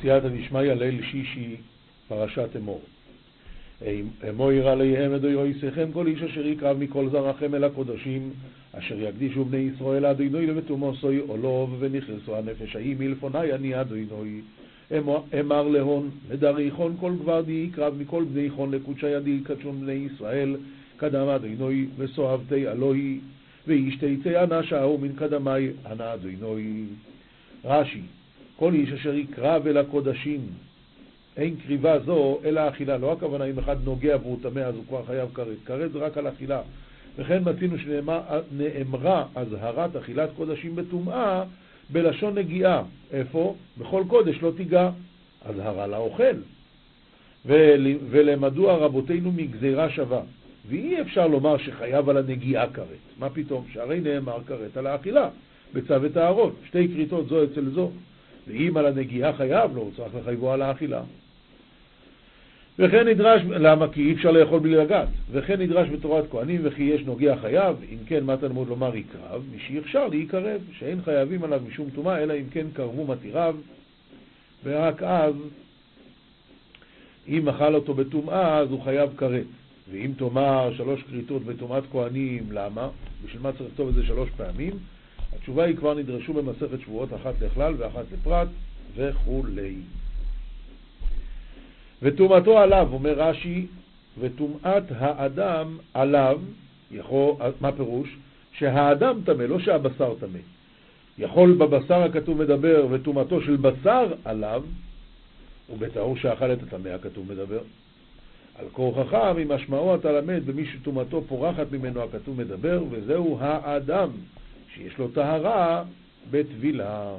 סייעתא דשמיא ליל שישי, פרשת אמור. אמור ירא עליהם אדוני יויסכם כל איש אשר יקרב מכל זרעכם אל הקודשים, אשר יקדישו בני ישראל אדוני לבתומוסוי עולוב ונכנסו הנפש ההיא מלפוני אני אדוני. אמר להון, לדריכון כל גבר די יקרב מכל בני חון לקודשי ידי יקדשון בני ישראל, קדם אדוני וסואבתי אלוהי, ואיש תצא אנשה ומן קדמי אנא אדוני. רש"י, כל איש אשר יקרב אל הקודשים, אין קריבה זו אלא אכילה. לא הכוונה אם אחד נוגע והוא טמא אז הוא כבר חייב כרת. כרת זה רק על אכילה. וכן מצינו שנאמרה אזהרת אכילת קודשים בטומאה בלשון נגיעה. איפה? בכל קודש לא תיגע. אזהרה לאוכל. ולמדוע רבותינו מגזירה שווה. ואי אפשר לומר שחייב על הנגיעה כרת. מה פתאום? שהרי נאמר כרת על האכילה, בצו וטהרות. שתי כריתות זו אצל זו. ואם על הנגיעה חייב לו, הוא צריך לחייבו על האכילה. וכן נדרש, למה? כי אי אפשר לאכול בלי לגעת. וכן נדרש בתורת כהנים וכי יש נוגע חייב, אם כן מה תלמוד לומר יקרב, מי שאפשר להיקרב, שאין חייבים עליו משום טומאה, אלא אם כן קרבו מתיריו, ורק אז, אם אכל אותו בטומאה, אז הוא חייב כרת. ואם תאמר שלוש כריתות בטומאת כהנים, למה? בשביל מה צריך לכתוב את זה שלוש פעמים? התשובה היא כבר נדרשו במסכת שבועות אחת לכלל ואחת לפרט וכולי. וטומאתו עליו, אומר רש"י, וטומאת האדם עליו, יכול, מה פירוש? שהאדם טמא, לא שהבשר טמא. יכול בבשר הכתוב מדבר, וטומאתו של בשר עליו, ובטהור שאכל את הטמא הכתוב מדבר. על קור חכם, אם משמעו אתה למד במי שטומאתו פורחת ממנו הכתוב מדבר, וזהו האדם שיש לו טהרה בטבילה.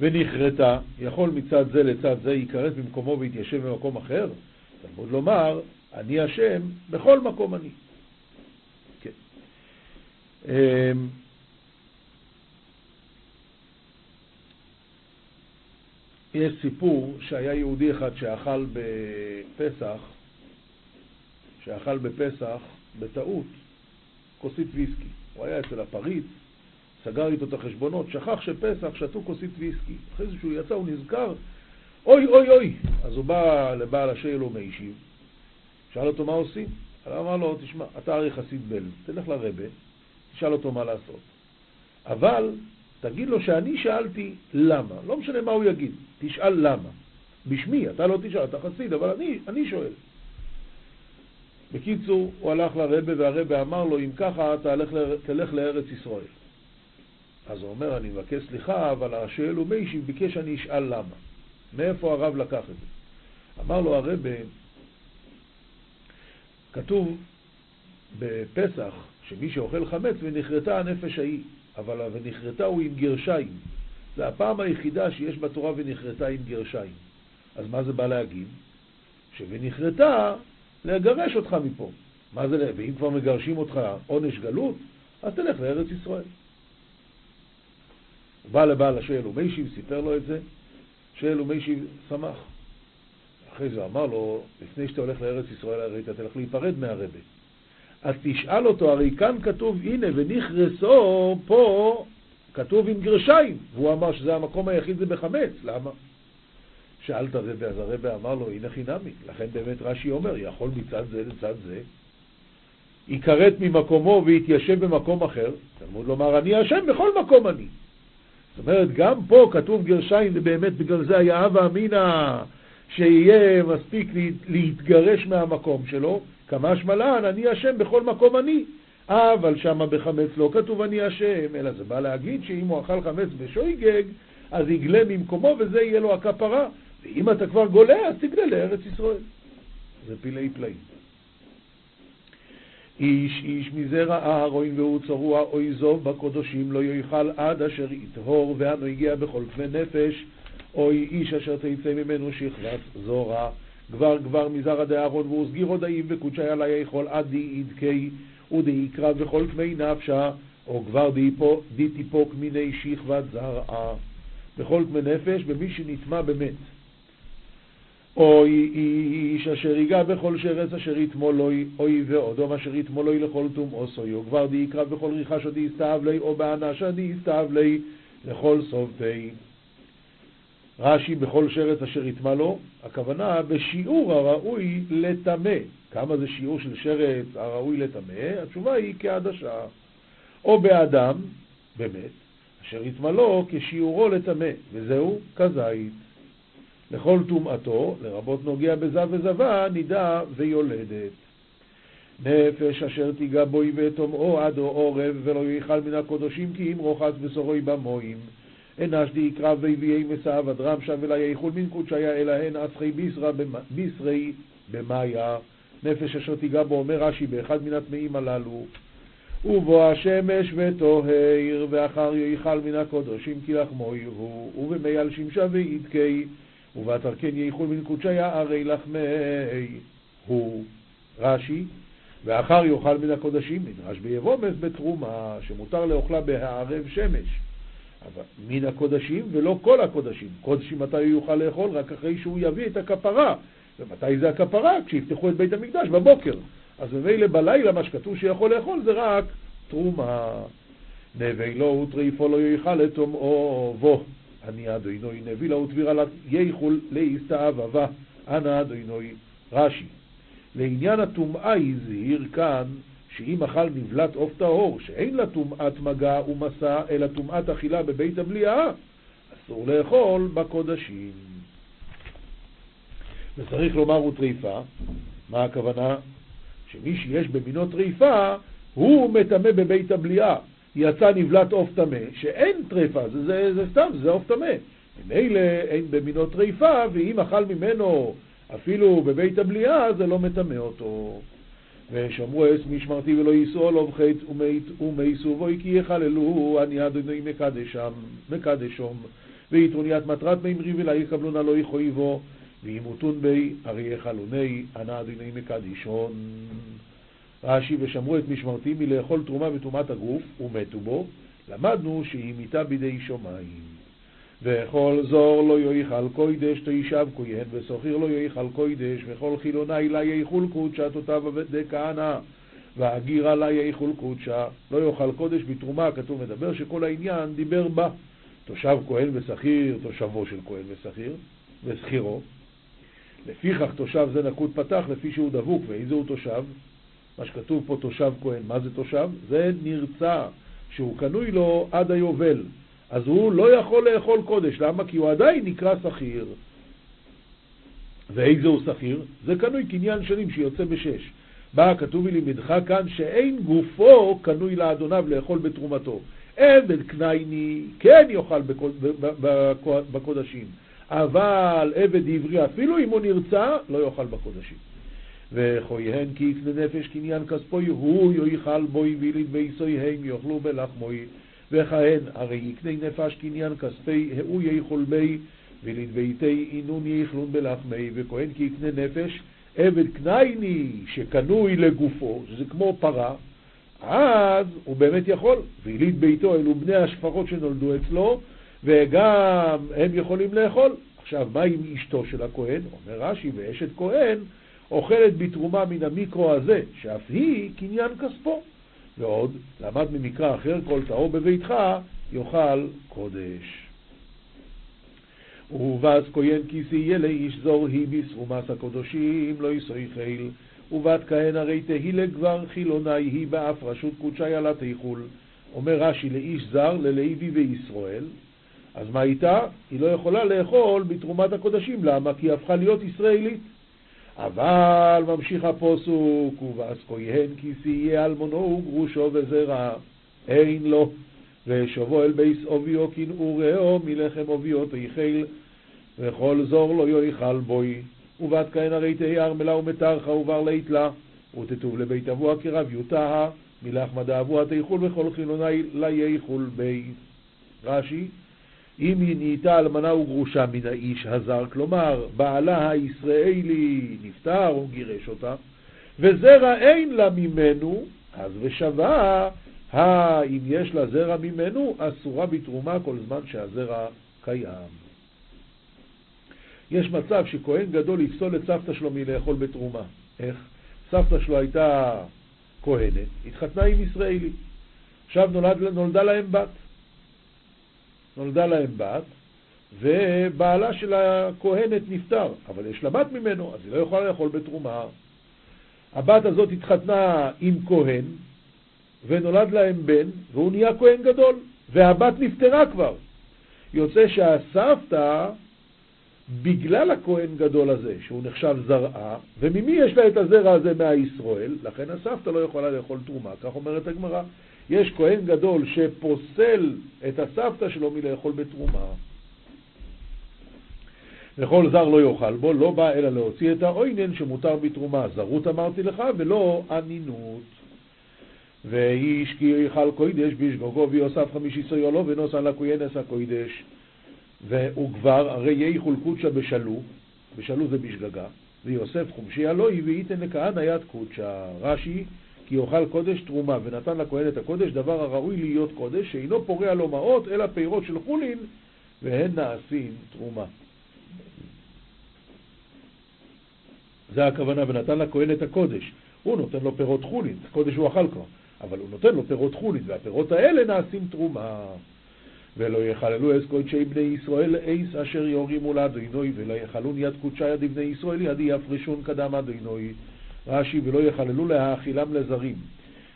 ונכרתה, יכול מצד זה לצד זה ייכרת במקומו ויתיישב במקום אחר? תלמוד לומר, אני השם בכל מקום אני. כן. אמ, יש סיפור שהיה יהודי אחד שאכל בפסח, שאכל בפסח בטעות כוסית ויסקי. הוא היה אצל הפריץ, סגר איתו את החשבונות, שכח שפסח שתו כוסית ויסקי. אחרי זה שהוא יצא הוא נזכר, אוי אוי אוי! אז הוא בא לבעל השייל ומיישיב, שאל אותו מה עושים. אמר לו, תשמע, אתה הרי חסיד בל, תלך לרבה, תשאל אותו מה לעשות. אבל תגיד לו שאני שאלתי למה, לא משנה מה הוא יגיד, תשאל למה. בשמי, אתה לא תשאל, אתה חסיד, אבל אני, אני שואל. בקיצור, הוא הלך לרבה והרבה אמר לו, אם ככה תלך, תלך לארץ ישראל. אז הוא אומר, אני מבקש סליחה, אבל השואל הוא מיישי ביקש שאני אשאל למה. מאיפה הרב לקח את זה? אמר לו הרבה, כתוב בפסח שמי שאוכל חמץ ונכרתה הנפש ההיא, אבל ונכרתה הוא עם גרשיים. זה הפעם היחידה שיש בתורה ונכרתה עם גרשיים. אז מה זה בא להגיד? שונכרתה לגרש אותך מפה. מה זה, ואם כבר מגרשים אותך עונש גלות, אז תלך לארץ ישראל. בא לבעל השואל ומיישיב, סיפר לו את זה, שואל ומיישיב שמח. אחרי זה אמר לו, לפני שאתה הולך לארץ ישראל, הרי אתה תלך להיפרד מהרבה. אז תשאל אותו, הרי כאן כתוב, הנה, ונכרסו, פה כתוב עם גרשיים. והוא אמר שזה המקום היחיד זה בחמץ, למה? שאלת רבי, אז הרבי אמר לו, הנה חינמי. לכן באמת רש"י אומר, יכול מצד זה לצד זה, ייכרת ממקומו ויתיישב במקום אחר, תלמוד לומר, אני השם בכל מקום אני. זאת אומרת, גם פה כתוב גרשיים, ובאמת בגלל זה היה הווה אמינא, שיהיה מספיק להתגרש מהמקום שלו, כמה שמלן, אני השם בכל מקום אני. אבל שמה בחמץ לא כתוב אני השם, אלא זה בא להגיד שאם הוא אכל חמץ בשויגג, אז יגלה ממקומו וזה יהיה לו הכפרה. ואם אתה כבר גולה, אז תגלה לארץ ישראל. זה פלאי פלאים. איש איש מזרע אהרון והוא צרוע אוי זוב בקודשים לא יאכל עד אשר יטהור ואנו הגיע בכל כלי נפש אוי איש אשר תצא ממנו שכבת זורע גבר גבר מזרע דאהרון והוא סגיר הודאים וקודשי עלי יכול עד די ידקי ודי יקרא בכל כמי נפשה או גבר די תיפוק מיני שכבת זרעה בכל כמי נפש במי שנטמע במת אוי איש אשר ייגע בכל שרץ אשר יתמולוי, אוי ואודום אשר יתמולוי לכל תום עושוי, או כבר די יקרב בכל ריחה שדי יסתאב לי, או באנש שדי יסתאב לי, לכל פ'. רש"י בכל שרץ אשר יטמע לו, הכוונה בשיעור הראוי לטמא. כמה זה שיעור של שרץ הראוי לטמא? התשובה היא כעדשה. או באדם, באמת, אשר יטמע לו כשיעורו לטמא, וזהו כזית. לכל טומאתו, לרבות נוגע בזב וזבה, נידה ויולדת. נפש אשר תיגע בוי וטומאו עד עורב, ולא יאכל מן הקודשים כי אם רוחץ בשורוי במוים. אנש די קרב ויביאי מסעב עד רמשה ולה יאכול מן קודשיה אלא הן אסחי בישרי במאיה. נפש אשר תיגע בו, אומר רש"י, באחד מן הטמאים הללו. ובוא השמש וטוהר, ואחר יאכל מן הקודשים כי לחמו הוא, ובמי על שמשה וידקי, ובאתר כן יאכול מן קודשיה הרי לחמי הוא. רש"י, ואחר יאכל מן הקודשים, נדרש ביבומס בתרומה, שמותר לאוכלה בהערב שמש. אבל מן הקודשים ולא כל הקודשים. קודשים מתי הוא יוכל לאכול? רק אחרי שהוא יביא את הכפרה. ומתי זה הכפרה? כשיפתחו את בית המקדש, בבוקר. אז ממילא בלילה מה שכתוב שיכול לאכול זה רק תרומה. נבי לא וטריפו לא יאכל לטומאו בו. אני אדוני נביא לו ותבירה לה יאכול להסתאב אבה. אנא אדוני רש"י. לעניין הטומאה הזהיר כאן שאם אכל נבלת עוף טהור, שאין לה טומאת מגע ומסע, אלא טומאת אכילה בבית המליאה, אסור לאכול בקודשים. וצריך לומר הוא טריפה, מה הכוונה? שמי שיש במינו טריפה, הוא מטמא בבית המליאה. יצא נבלת עוף טמא, שאין טריפה, זה, זה, זה סתם, זה עוף טמא. ממילא אין במינו טריפה, ואם אכל ממנו אפילו בבית המליאה, זה לא מטמא אותו. ושמרו אס משמרתי ולא יישאו עליו חטא ומייסו בוי כי יחללו אני אדוני מקדשם, מקדשום ויתרוניית מטרת מימרי ולה יקבלונה לא יכויבו וימותון בי הרי יחלוני אנא אדוני מקדישון. רש"י ושמרו את משמרתי מלאכול תרומה וטומאת הגוף ומתו בו למדנו שהיא מיתה בידי שמיים וכל זור לא יאכל קוידש תישב כהן, וסוחיר לא יאכל קוידש, וכל חילוני לה יאכול קודשה תותיו דכהנא, והגירה לה יאכול קודשה, לא יאכל קודש בתרומה, כתוב מדבר שכל העניין דיבר בה. תושב כהן ושכיר, תושבו של כהן ושכיר, ושכירו. לפיכך תושב זה נקוד פתח לפי שהוא דבוק, ואיזה הוא תושב? מה שכתוב פה תושב כהן, מה זה תושב? זה נרצע, שהוא קנוי לו עד היובל. אז הוא לא יכול לאכול קודש. למה? כי הוא עדיין נקרא שכיר. ואיזה הוא שכיר? זה קנוי קניין שנים שיוצא בשש. בא כתוב לימדך כאן שאין גופו קנוי לאדוניו לאכול בתרומתו. עבד קנייני כן יאכל בקודשים, אבל עבד עברי אפילו אם הוא נרצע לא יאכל בקודשים. וכויהן כי יפנה נפש קניין כספוי הוא יאכל בוי וילד ביסויהם יאכלו בלחמוי וכהן, הרי יקנה נפש קניין כספי הוא יאכול בי, ולדביתי אינון יאכלון בלחמי, וכהן כי יקנה נפש, עבד קנייני שקנוי לגופו, שזה כמו פרה, אז הוא באמת יכול, ויליד ביתו אלו בני השפרות שנולדו אצלו, וגם הם יכולים לאכול. עכשיו, מה עם אשתו של הכהן? אומר רש"י, ואשת כהן אוכלת בתרומה מן המיקרו הזה, שאף היא קניין כספו. ועוד, למד ממקרא אחר, כל טהור בביתך יאכל קודש. ובאז כהן כיסי יהיה לאיש זור היא בסרומס הקודשים לא יסוי חיל ובת כהן הרי תהי לגבר חילוני היא באף רשות קודשי עלה תיכול אומר רש"י לאיש זר ללוי וישראל אז מה איתה? היא לא יכולה לאכול בתרומת הקודשים למה? כי היא הפכה להיות ישראלית אבל ממשיך הפוסוק, ובאס כהן כיסי אלמונו וגרושו וזרע, אין לו, ושובו אל בייס אוביו כנעורהו מלחם אוביו תיכל, וכל זור לא יאכל בוי, ובת כהן הרי תהיה ארמלה ומטרחה ובר ליתלה, ותטוב לבית אבוה כרב יוטה, מלחמא אבוה תיכול וכל חילוני לה יאכול בי. רש"י אם היא נהייתה אלמנה וגרושה מן האיש הזר, כלומר בעלה הישראלי נפטר או גירש אותה, וזרע אין לה ממנו, אז ושווה, אם יש לה זרע ממנו, אסורה בתרומה כל זמן שהזרע קיים. יש מצב שכהן גדול יפסול את סבתא שלו מלאכול בתרומה. איך? סבתא שלו הייתה כהנת, התחתנה עם ישראלי. עכשיו נולד, נולדה להם בת. נולדה להם בת, ובעלה של הכהנת נפטר, אבל יש לה בת ממנו, אז היא לא יכולה לאכול בתרומה. הבת הזאת התחתנה עם כהן, ונולד להם בן, והוא נהיה כהן גדול, והבת נפטרה כבר. יוצא שהסבתא, בגלל הכהן גדול הזה, שהוא נחשב זרעה, וממי יש לה את הזרע הזה מהישראל, לכן הסבתא לא יכולה לאכול תרומה, כך אומרת הגמרא. יש כהן גדול שפוסל את הסבתא שלו מלאכול בתרומה. וכל זר לא יאכל בו, לא בא אלא להוציא את העוינן שמותר בתרומה. זרות אמרתי לך, ולא אנינות. ואיש כי יאכל קוידש בשגוגו ויוסף חמישי סויולו ונוסע לכוינס הקוידש. והוא כבר, הרי יאכול קודשא בשלו, בשלו זה בשגגה, ויוסף חומשי אלוהי וייתן לכהנא יד קודשא. רש"י כי יאכל קודש תרומה, ונתן לכהן את הקודש, דבר הראוי להיות קודש, שאינו פורע לו מעות, אלא פירות של חולין, והן נעשים תרומה. זה הכוונה, ונתן לכהן את הקודש. הוא נותן לו פירות חולין, קודש הוא אכל כבר, אבל הוא נותן לו פירות חולין, והפירות האלה נעשים תרומה. ולא יחללו אס קודשי בני ישראל אייס אשר יורימו לאדינוי, ולא יחלון יד קודשי יד בני ישראל יד יפרשון קדם אדינוי. רש"י ולא יחללו להאכילם לזרים.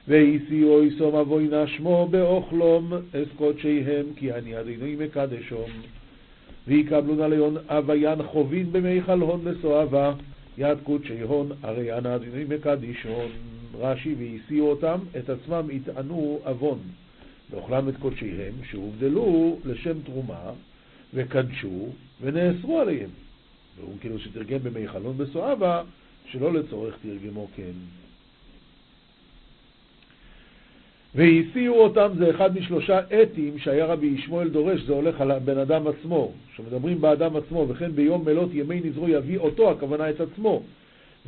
ואיסיו איסום אבוינה שמו באוכלום אס קודשיהם כי אני אדינוי מקדשום. ויקבלו נליון אביין חובין במיכל הון לסואבה יד קודשי הון הרי אנא אדינוי מקדישון. רש"י והסיעו אותם את עצמם יטענו עוון. ואוכלם את קודשיהם שהובדלו לשם תרומה וקדשו ונאסרו עליהם. והוא כאילו שתרגם במיכלון בסואבה שלא לצורך תרגמו כן. והסיעו אותם זה אחד משלושה אתים שהיה רבי ישמעאל דורש, זה הולך על הבן אדם עצמו, שמדברים באדם עצמו, וכן ביום מלות ימי נזרו יביא אותו, הכוונה את עצמו,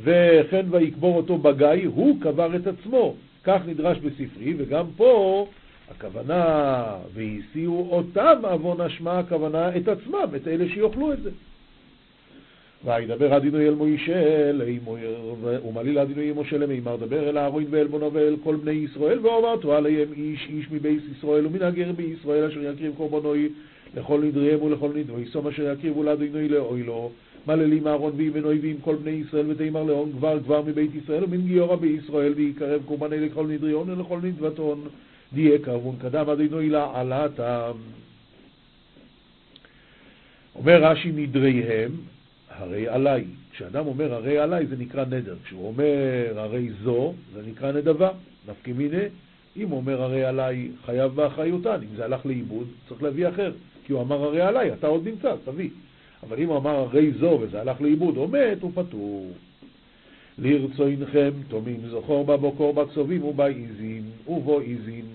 וכן ויקבור אותו בגיא, הוא קבר את עצמו, כך נדרש בספרי, וגם פה הכוונה, והסיעו אותם עוון אשמה, הכוונה את עצמם, את אלה שיאכלו את זה. וידבר הדינוי אל מוישה, הדינוי אל משה למימר דבר אל אהרון ואל בונו ואל כל בני ישראל, ואומרתו עליהם איש איש מבייס ישראל ומן הגר בישראל אשר יקריב קורבנוי לכל נדריהם ולכל נדרי, סום אשר יקריבו לדינוי לאוילו. מללים אהרון ועם בנוי ועם כל בני ישראל ותימר לאון גבר גבר מבית ישראל ומן גיורא בישראל ויקרב קורבני לכל נדריון ולכל נדבתון. דיה קרבון קדם אדינוי לעלתם. אומר רש"י נדריהם הרי עליי. כשאדם אומר הרי עליי זה נקרא נדר. כשהוא אומר הרי זו, זה נקרא נדבה. נפקי מיני, אם אומר הרי עליי חייב באחריותן, אם זה הלך לאיבוד, צריך להביא אחר. כי הוא אמר הרי עליי, אתה עוד נמצא, תביא. אבל אם הוא אמר הרי זו וזה הלך לאיבוד, הוא מת, הוא פטור. לרצונכם תומים זכור בבוקור בכסובים ובעיזים ובו עיזים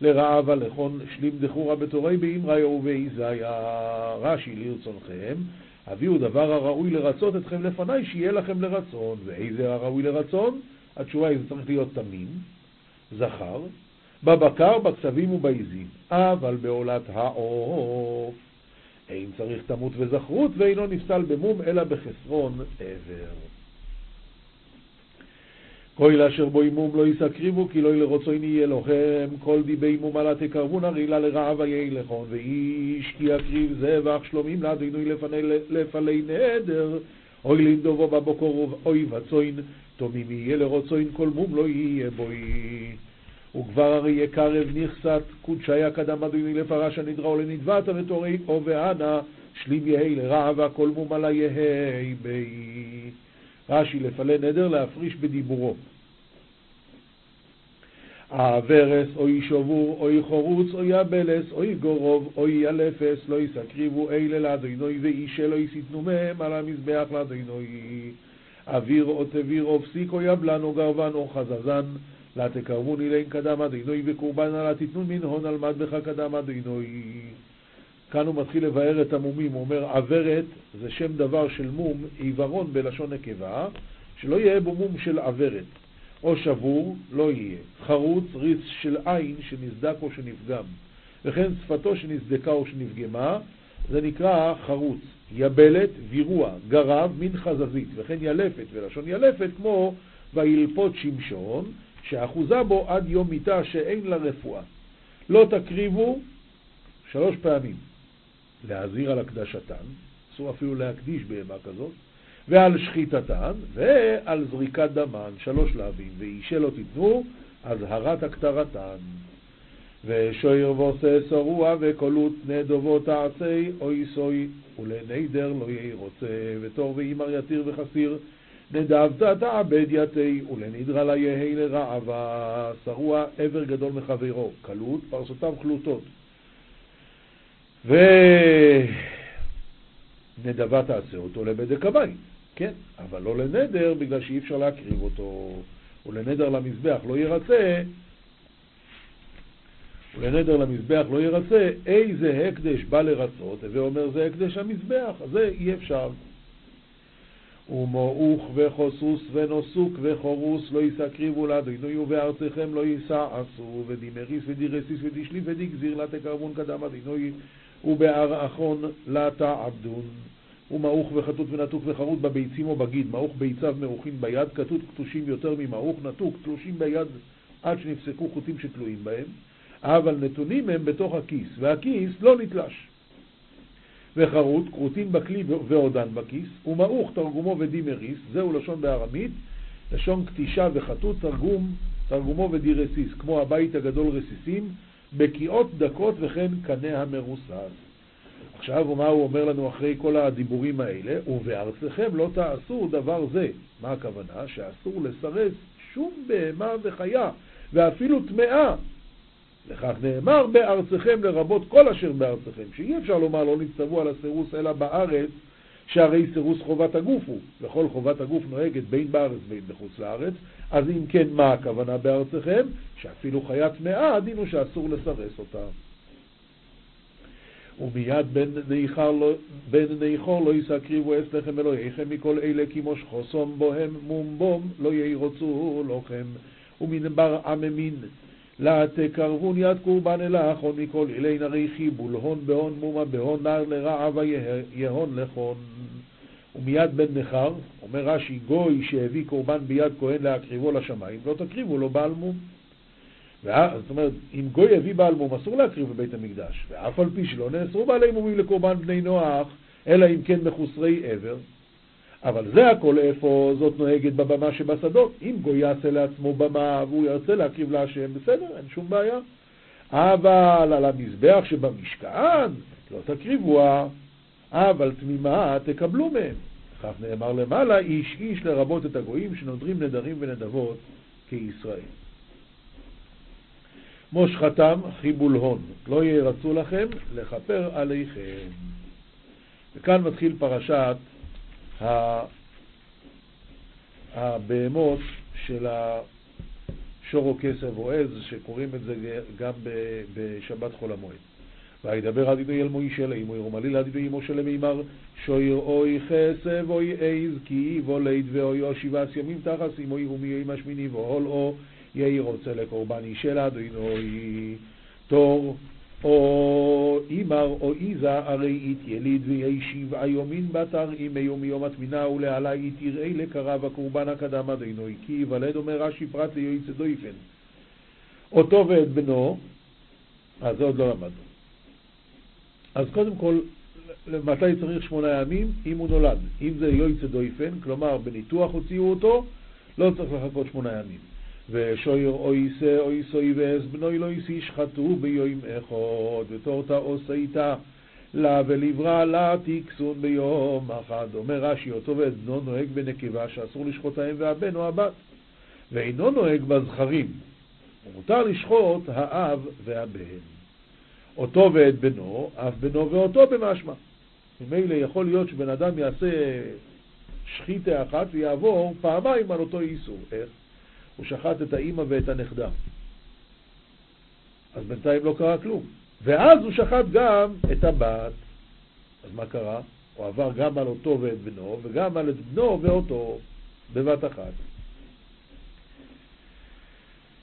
לרעב הלכון שלים דחורה בתורי באמרי ובעיזיה רש"י לרצונכם הביאו דבר הראוי לרצות אתכם לפניי, שיהיה לכם לרצון. ואיזה הראוי לרצון? התשובה היא, זה צריך להיות תמים, זכר, בבקר, בכסבים ובעיזים. אבל בעולת העוף אין צריך תמות וזכרות, ואינו נפסל במום, אלא בחסרון עבר. כל אשר בו אימום לא יסקריבו, כי לא לרצון יהיה לוחם, כל דיבי אימום עלה תקרבון הרילה לרעב ויהי לכון, ואיש כי יקריב זבח שלומים לאדינוי לפלי נדר, אוי לנדובו בבוקר אוי וצוין, תומים יהיה לרצוין כל מום לא יהיה בוי. וכבר הרי יקרב נכסת קודשיה קדם אדוני לפרש הנדרה או לנדבת ותורי או ואנה שלים יהי לרעבה כל מום עלה יהי בי. רש"י לפלה נדר להפריש בדיבורו. הוורס, אוי שבור, אוי חרוץ, אוי יבלס, אוי גורוב, אוי ילפס, לא יסקריבו אלה לאדינוי, ואישה לא יסיתנו מהם על המזבח לאדינוי. אוויר או תביר או פסיק או יבלן או גרבן או חזזן, לה תקרבוני לין קדם אדינוי, וקורבן לה תיתנו מן הון על מדבך קדם אדינוי. כאן הוא מתחיל לבאר את המומים, הוא אומר עוורת זה שם דבר של מום, עיוורון בלשון נקבה, שלא יהיה בו מום של עוורת. או שבור, לא יהיה. חרוץ, ריץ של עין שנסדק או שנפגם. וכן שפתו שנסדקה או שנפגמה, זה נקרא חרוץ. יבלת, וירוע, גרב, מין חזזית, וכן ילפת, ולשון ילפת כמו וילפות שמשון, שאחוזה בו עד יום מיתה שאין לה רפואה. לא תקריבו שלוש פעמים. להזהיר על הקדשתן, אסור אפילו להקדיש בהמה כזאת, ועל שחיטתן, ועל זריקת דמן, שלוש להבים, ואישה לא תיתנו, אזהרת הקטרתן. ושויר ועושה שרוע וקולות נדובו תעשי אוי סוי ולנדר לא יהי רוצה ותור ואימר יתיר וחסיר. נדבת תעבד יתי ולנדרה לה יהי לרעבה. שרוע עבר גדול מחברו קלות פרסותיו חלוטות ונדבה תעשה אותו לבדק הבית. כן, אבל לא לנדר בגלל שאי אפשר להקריב אותו. ולנדר למזבח לא ירצה. ולנדר למזבח לא ירצה, איזה הקדש בא לרצות, הווה אומר זה הקדש המזבח, זה אי אפשר. ומועוך וחוסוס ונוסוק וחורוס לא יישא קריבו לאדוני ובארציכם לא עשו ודימריס ודירסיס ודישליף ודיגזיר לה תקרבון קדם אדוני ובהר אחון לה תעבדון ומעוך וחטוט ונתוק וחרוט בביצים או בגיד, מעוך ביציו מרוחים ביד, כתות קטושים יותר ממעוך, נתוק, תלושים ביד עד שנפסקו חוטים שתלויים בהם. אבל נתונים הם בתוך הכיס, והכיס לא נתלש. וחרוט, כרותין בכלי ועודן בכיס, ומעוך תרגומו ודימריס, זהו לשון בארמית, לשון קטישה וחטוט, תרגום, תרגומו ודירסיס, כמו הבית הגדול רסיסים, בקיאות דקות וכן קנה המרוסס. עכשיו, מה הוא אומר לנו אחרי כל הדיבורים האלה? ובארצכם לא תעשו דבר זה. מה הכוונה? שאסור לסרס שום בהמה וחיה, ואפילו טמאה, לכך נאמר בארצכם לרבות כל אשר בארצכם, שאי אפשר לומר לא נצטוו על הסירוס אלא בארץ, שהרי סירוס חובת הגוף הוא, וכל חובת הגוף נוהגת בין בארץ בין בחוץ לארץ, אז אם כן, מה הכוונה בארצכם? שאפילו חיה טמאה, הדין הוא שאסור לסרס אותה. ומיד בן ניחר לא, לא יישא קריבו אס לחם אלוהיכם מכל אלה כי מושכו סום בוהם מום בום לא ירוצו לכם ומנבר עממין לה תקרבון יד קורבן אלך, הון מכל אילין הרי חיבול, הון בהון מומה בהון נר לרעב יהון לכון. ומיד בן נכר, אומר רש"י, גוי שהביא קורבן ביד כהן להקריבו לשמיים, לא תקריבו לו בעל מום. זאת אומרת, אם גוי הביא בעל מום, אסור להקריב בבית המקדש, ואף על פי שלא נאסרו בעלי מומים לקורבן בני נוח, אלא אם כן מחוסרי עבר, אבל זה הכל איפה זאת נוהגת בבמה שבשדות. אם גוי יעשה לעצמו במה והוא ירצה להקריב להשם, בסדר, אין שום בעיה. אבל על המזבח שבמשכן לא תקריבוה, אבל תמימה תקבלו מהם. כך נאמר למעלה, איש איש לרבות את הגויים שנודרים נדרים ונדבות כישראל. מושכתם חיבול הון, לא ירצו לכם לכפר עליכם. וכאן מתחיל פרשת הבהמות של השורו כסף או עז, שקוראים את זה גם בשבת חול המועד. וידבר עד ידי אל מוישה לאמו ירומליל עד ידי אמו שלם שויר אוי חסב אוי עז כי וליד ואוי או שבעת ימים תחס אמו ירומי יום השמיני והול או יהי רוצה לקורבן אישה לאדוני תור או אימר או איזה הרי אית יליד ויהי שבעה יומין בתר אם יום יום התמינה ולעלי אית יראי לקרב הקורבן הקדם עדינוי כי יוולד אומר רש"י פרט ליהי צדויפן אותו ואת בנו אז זה עוד לא למדנו אז קודם כל מתי צריך שמונה ימים? אם הוא נולד. אם זה יויצא דויפן, כלומר בניתוח הוציאו אותו, לא צריך לחכות שמונה ימים. ושויר אויסה אויסוי ואס בנוי לא יסי שחטו ביום אחד ותורתה עושה לה ולברא לה תקסון ביום אחד. אומר רש"י, אותו ואת בנו נוהג בנקבה שאסור לשחוט האם והבן או הבת, ואינו נוהג בזכרים. ומותר לשחוט האב והבן. אותו ואת בנו, אף בנו ואותו במשמע. ממילא יכול להיות שבן אדם יעשה שחיתה אחת ויעבור פעמיים על אותו איסור. איך? הוא שחט את האימא ואת הנכדה. אז בינתיים לא קרה כלום. ואז הוא שחט גם את הבת. אז מה קרה? הוא עבר גם על אותו ואת בנו, וגם על את בנו ואותו בבת אחת.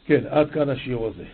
כן, עד כאן השיר הזה.